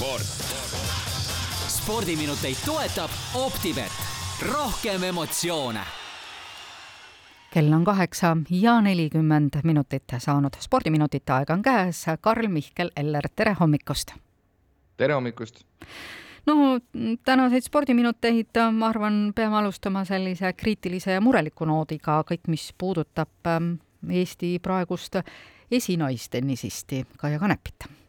sport. spordiminuteid toetab Optibet, rohkem emotsioone kell on kaheksa ja nelikümmend minutit saanud, spordiminutite aeg on käes. Karl Mihkel Eller, tere hommikust! tere hommikust! no tänaseid spordiminuteid, ma arvan, peame alustama sellise kriitilise ja mureliku noodiga, kõik, mis puudutab ähm, Eesti praegust esinaistennisisti Kaia Kanepit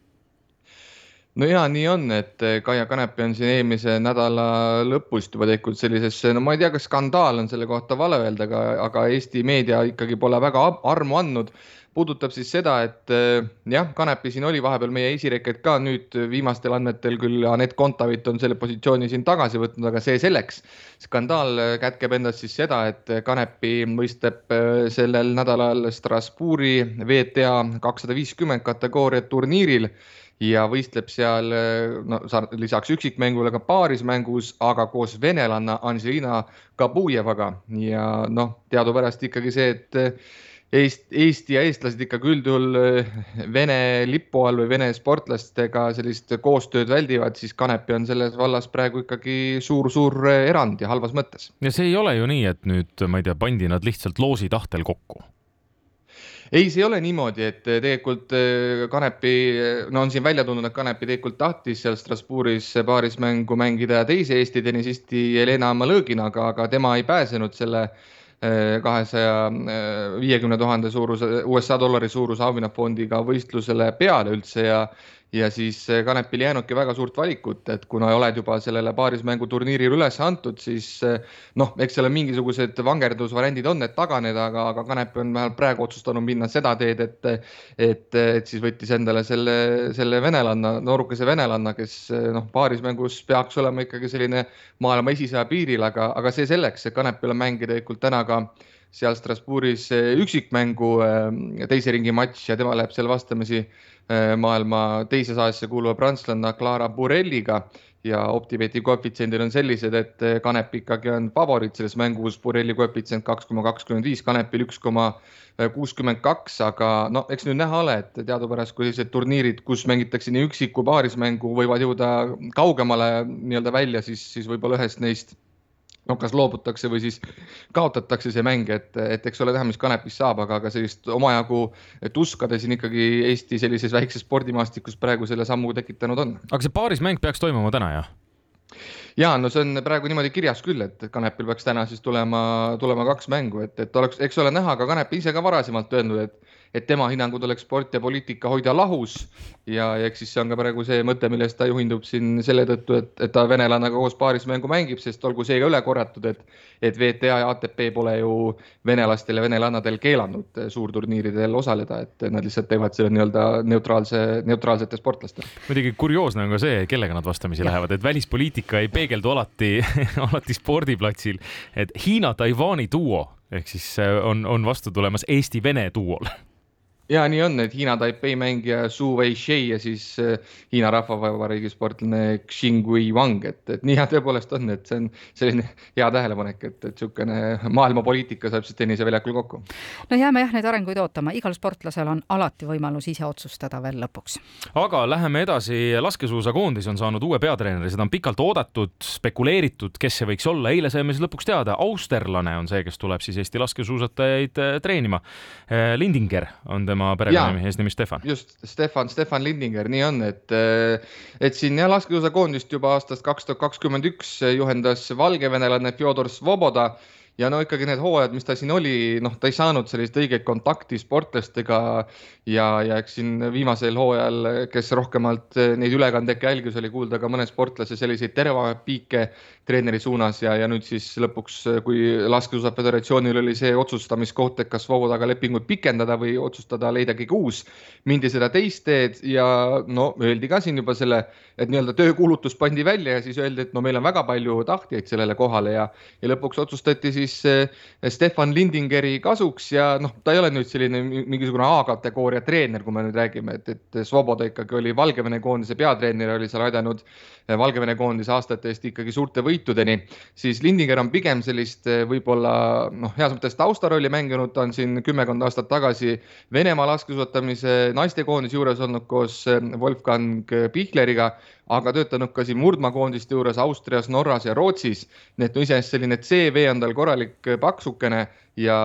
no ja nii on, et eh, Kaia Kanepi on siin eelmise nädala lõpust juba tehtud sellisesse, no ma ei tea, kas skandaal on selle kohta vale öelda, aga, aga Eesti meedia ikkagi pole väga armu andnud. puudutab siis seda, et eh, jah, Kanepi siin oli vahepeal meie esireket ka, nüüd viimastel andmetel küll Anett Kontaveit on selle positsiooni siin tagasi võtnud, aga see selleks. skandaal eh, kätkeb endas siis seda, et Kanepi võistleb sellel nädalal Strasbourgi WTA kakssada viiskümmend kategooria turniiril ja võistleb seal no lisaks üksikmängule ka paarismängus, aga koos venelanna Anželina Kabujevaga ja noh, teadupärast ikkagi see, et Eest, Eesti ja eestlased ikkagi üldjuhul Vene lipu all või Vene sportlastega sellist koostööd väldivad, siis Kanepi on selles vallas praegu ikkagi suur-suur erand ja halvas mõttes. ja see ei ole ju nii, et nüüd ma ei tea, pandi nad lihtsalt loosi tahtel kokku ei, see ei ole niimoodi, et eh, tegelikult eh, Kanepi, no on siin välja tulnud, et Kanepi tegelikult tahtis seal Strasbourgis paarismängu mängida teise Eesti tennisisti Jelena Malõginaga, aga tema ei pääsenud selle eh, kahesaja viiekümne tuhande suuruse USA dollari suuruse auhinnafondiga võistlusele peale üldse ja ja siis eh, Kanepil ei jäänudki väga suurt valikut, et kuna oled juba sellele paarismänguturniirile üles antud, siis eh, noh, eks seal mingisugused vangerdusvariandid on, et taganeda, aga, aga Kanep on vähemalt praegu otsustanud minna seda teed, et, et, et siis võttis endale selle, selle venelanna, noorukese venelanna, kes eh, noh, paarismängus peaks olema ikkagi selline maailma esisaja piiril, aga, aga see selleks, Kanepil on mängida tegelikult täna ka seal Strasbourgis üksikmängu teise ringi matš ja tema läheb seal vastamisi Äh, maailma teise saajasse kuuluva prantslanna Clara Burelliga ja Optibeti koefitsiendid on sellised, et Kanep ikkagi on favoriit selles mängus, Burelli koefitsient kaks koma kakskümmend viis, Kanepil üks koma kuuskümmend kaks, aga no eks nüüd näha ole, et teadupärast, kui sellised turniirid, kus mängitakse nii üksiku paarismängu, võivad jõuda kaugemale nii-öelda välja, siis, siis võib-olla ühest neist noh, kas loobutakse või siis kaotatakse see mäng, et, et eks ole näha, mis Kanepist saab, aga, aga sellist omajagu tuskade siin ikkagi Eesti sellises väikses spordimaastikus praegu selle sammu tekitanud on. aga see paarismäng peaks toimuma täna, jah? ja no see on praegu niimoodi kirjas küll, et Kanepil peaks täna siis tulema, tulema kaks mängu, et, et oleks, eks ole näha, ka Kanep ise ka varasemalt öelnud, et et tema hinnangul tuleks sport ja poliitika hoida lahus ja, ja eks siis see on ka praegu see mõte, millest ta juhindub siin selle tõttu, et, et ta venelannaga koos paarismängu mängib, sest olgu see ka üle korratud, et, et WTA ja ATP pole ju venelastel ja venelannadel keelanud suurturniiridel osaleda, et nad lihtsalt teevad selle nii-öelda neutraalse, neutraalsete sportlastele. muidugi kurioosne on ka see, kellega nad vastamisi ja. lähevad, et välispoliitika ei peegeldu alati alati spordiplatsil, et Hiina-Taiwan'i duo ehk siis on, on vastu tulemas Eesti-Vene duol ja nii on, et Hiina Taipei mängija Su Weishei ja siis äh, Hiina Rahvavabariigi sportlane Xingui Wang, et, et nii ja tõepoolest on, et see on selline hea tähelepanek, et, et niisugune maailmapoliitika saab siis tenniseväljakul kokku. no jääme jah neid arenguid ootama, igal sportlasel on alati võimalus ise otsustada veel lõpuks. aga läheme edasi, laskesuusakoondis on saanud uue peatreeneri, seda on pikalt oodatud, spekuleeritud, kes see võiks olla, eile saime siis lõpuks teada, austerlane on see, kes tuleb siis Eesti laskesuusatajaid äh, treenima. Äh, Lindinger on tema tema perekonnanimi, eesnimi Stefan. just, Stefan, Stefan Lindinger, nii on, et, et siin jah, laskesuusakoondist juba aastast kaks tuhat kakskümmend üks juhendas valgevenelane Fjodor Svoboda ja no ikkagi need hooajad, mis ta siin oli, noh, ta ei saanud sellist õiget kontakti sportlastega. Ja, ja eks siin viimasel hooajal, kes rohkemalt neid ülekandeid jälgis, oli kuulda ka mõne sportlase selliseid teravaid piike treeneri suunas. Ja, ja nüüd siis lõpuks, kui laskesuusa föderatsioonil oli see otsustamiskoht, et kas Vovodaga lepingut pikendada või otsustada leida keegi uus, mindi seda teist teed. Ja no öeldi ka siin juba selle, et nii-öelda töökuulutus pandi välja ja siis öeldi, et no meil on väga palju tahtjaid sellele kohale. Ja, ja lõpuks otsustati siis siis Stefan Lindingeri kasuks ja noh, ta ei ole nüüd selline mingisugune A-kategooria treener, kui me nüüd räägime, et, et Svoboda ikkagi oli Valgevene koondise peatreener, oli seal aidanud Valgevene koondise aastate eest ikkagi suurte võitudeni, siis Lindinger on pigem sellist võib-olla noh, heas mõttes taustarolli mänginud, ta on siin kümmekond aastat tagasi Venemaa laskesuusatamise naistekoondise juures olnud koos Wolfgang Pihleriga aga töötanud ka siin murdmaakoondiste juures Austrias, Norras ja Rootsis. nii et no iseenesest selline CV on tal korralik paksukene ja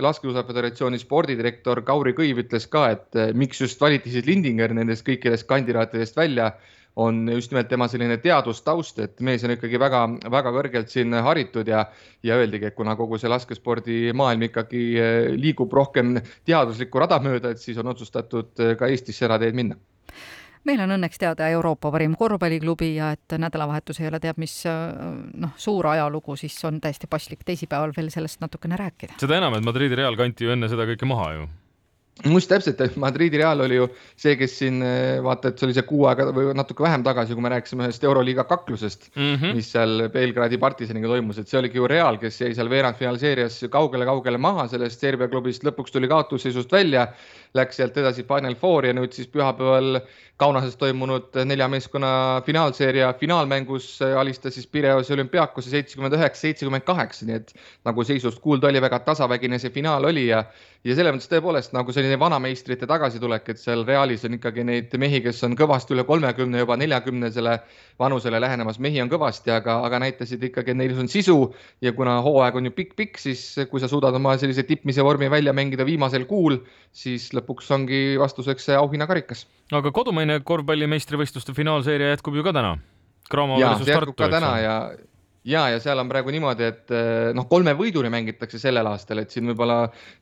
Laskesuusa Föderatsiooni spordidirektor Kauri Kõiv ütles ka, et eh, miks just valiti siis Lindinger nendest kõikidest kandidaatidest välja on just nimelt tema selline teadustaust, et mees on ikkagi väga-väga kõrgelt siin haritud ja, ja öeldigi, et kuna kogu see laskespordimaailm ikkagi eh, liigub rohkem teaduslikku rada mööda, et siis on otsustatud ka Eestis seda teed minna meil on õnneks teada Euroopa parim korvpalliklubi ja et nädalavahetus ei ole teab mis noh, suur ajalugu, siis on täiesti paslik teisipäeval veel sellest natukene rääkida. seda enam, et Madridi Real kanti ju enne seda kõike maha ju just täpselt, et Madridi Real oli ju see, kes siin vaata, et see oli see kuu aega või natuke vähem tagasi, kui me rääkisime ühest Euroliiga kaklusest mm, -hmm. mis seal Belgradi partisaniga toimus, et see oligi ju Real, kes jäi seal veerandfinaalseerias kaugele-kaugele maha sellest Serbia klubist, lõpuks tuli kaotusseisust välja, läks sealt edasi Final Four ja nüüd siis pühapäeval Kaunases toimunud nelja meeskonna finaalseeria finaalmängus alistas siis Pireuse olümpiaakose seitsekümmend üheksa, seitsekümmend kaheksa, nii et nagu seisust kuulda oli, väga tasavägine see finaal oli ja ja selles mõttes tõepoolest nagu selline vanameistrite tagasitulek, et seal Realis on ikkagi neid mehi, kes on kõvasti üle kolmekümne, juba neljakümnesele vanusele lähenemas mehi on kõvasti, aga, aga näitasid ikkagi, et neil on sisu ja kuna hooaeg on ju pikk-pikk, siis kui sa suudad oma sellise tippmise vormi välja mängida viimasel kuul, siis lõpuks ongi vastuseks see auhinnakarikas. aga kodumaine korvpalli meistrivõistluste finaalseeria jätkub ju ka täna? ja, see jätkub ka täna ja ja, ja seal on praegu niimoodi, et eh, noh, kolme võiduni mängitakse sellel aastal, et siin võib-olla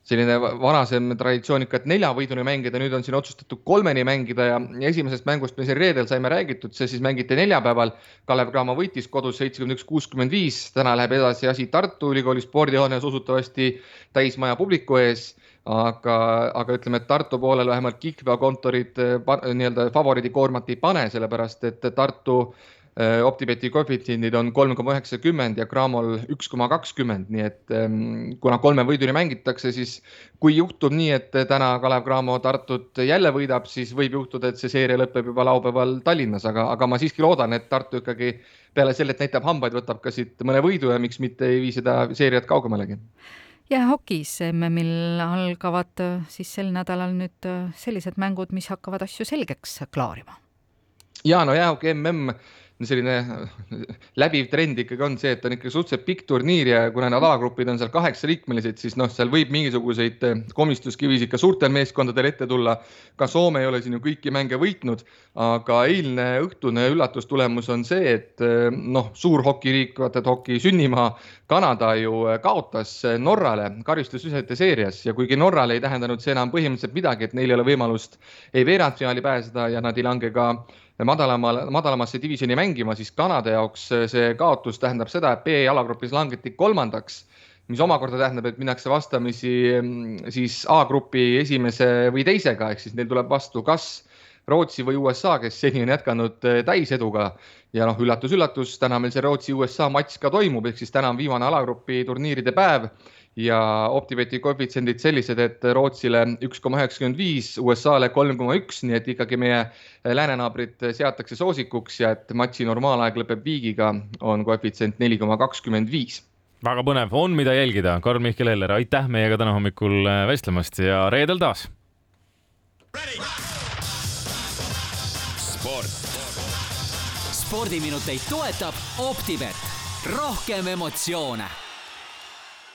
selline vanasem traditsioon ikka, et nelja võiduni mängida, nüüd on siin otsustatud kolmeni mängida ja esimesest mängust me siin reedel saime räägitud, see siis mängiti neljapäeval. Kalev Cramo võitis kodus seitsekümmend üks, kuuskümmend viis, täna läheb edasi asi Tartu Ülikooli spordihoones usutavasti täismaja publiku ees aga, aga ütleme, et Tartu poolel vähemalt kihlveokontorid eh, nii-öelda favoriidi koormat ei pane, sellepärast et Tartu Optibeti koefitsiendid on kolm koma üheksakümmend ja Cramol üks koma kakskümmend, nii et ähm, kuna kolme võiduni mängitakse, siis kui juhtub nii, et täna Kalev Cramo Tartut jälle võidab, siis võib juhtuda, et see seeria lõpeb juba laupäeval Tallinnas, aga, aga ma siiski loodan, et Tartu ikkagi peale selle, et näitab hambaid, võtab ka siit mõne võidu ja miks mitte ei vii seda seeriat kaugemalegi jäähokis MM-il algavad äh, siis sel nädalal nüüd äh, sellised mängud, mis hakkavad asju selgeks klaarima. ja no jäähoki MM selline läbiv trend ikkagi on see, et on ikka suhteliselt pikk turniir ja kuna need alagrupid on seal kaheksaliikmelised, siis noh, seal võib mingisuguseid eh, komistuskivisid ka suurtel meeskondadel ette tulla. ka Soome ei ole siin ju kõiki mänge võitnud, aga eilne õhtune üllatustulemus on see, et eh, noh, suur hokiriik, vaata et hoki sünnimaa, Kanada ju kaotas Norrale karistusvisete seerias ja kuigi Norrale ei tähendanud see enam põhimõtteliselt midagi, et neil ei ole võimalust ei veerandfinaali pääseda ja nad ei lange ka madalamal, madalamasse divisjoni mängima, siis Kanada jaoks see kaotus tähendab seda, et B-jalagrupis langeti kolmandaks, mis omakorda tähendab, et minnakse vastamisi mm, siis A-grupi esimese või teisega, ehk siis neil tuleb vastu kas Rootsi või USA, kes seni on jätkanud eh, täiseduga ja noh, üllatus-üllatus, täna meil see Rootsi-USA matš ka toimub, ehk siis täna on viimane alagrupi turniiride päev ja Optibeti koefitsiendid sellised, et Rootsile üks koma üheksakümmend viis, USA-le kolm koma üks, nii et ikkagi meie läänenaabrid seatakse soosikuks ja et matši normaalaeg lõpeb viigiga, on koefitsient neli koma kakskümmend viis väga põnev, on mida jälgida. Karl-Mihkel Eller, aitäh meiega täna hommikul vestlemast ja reedel taas. Sport. spordiminuteid toetab Optibet, rohkem emotsioone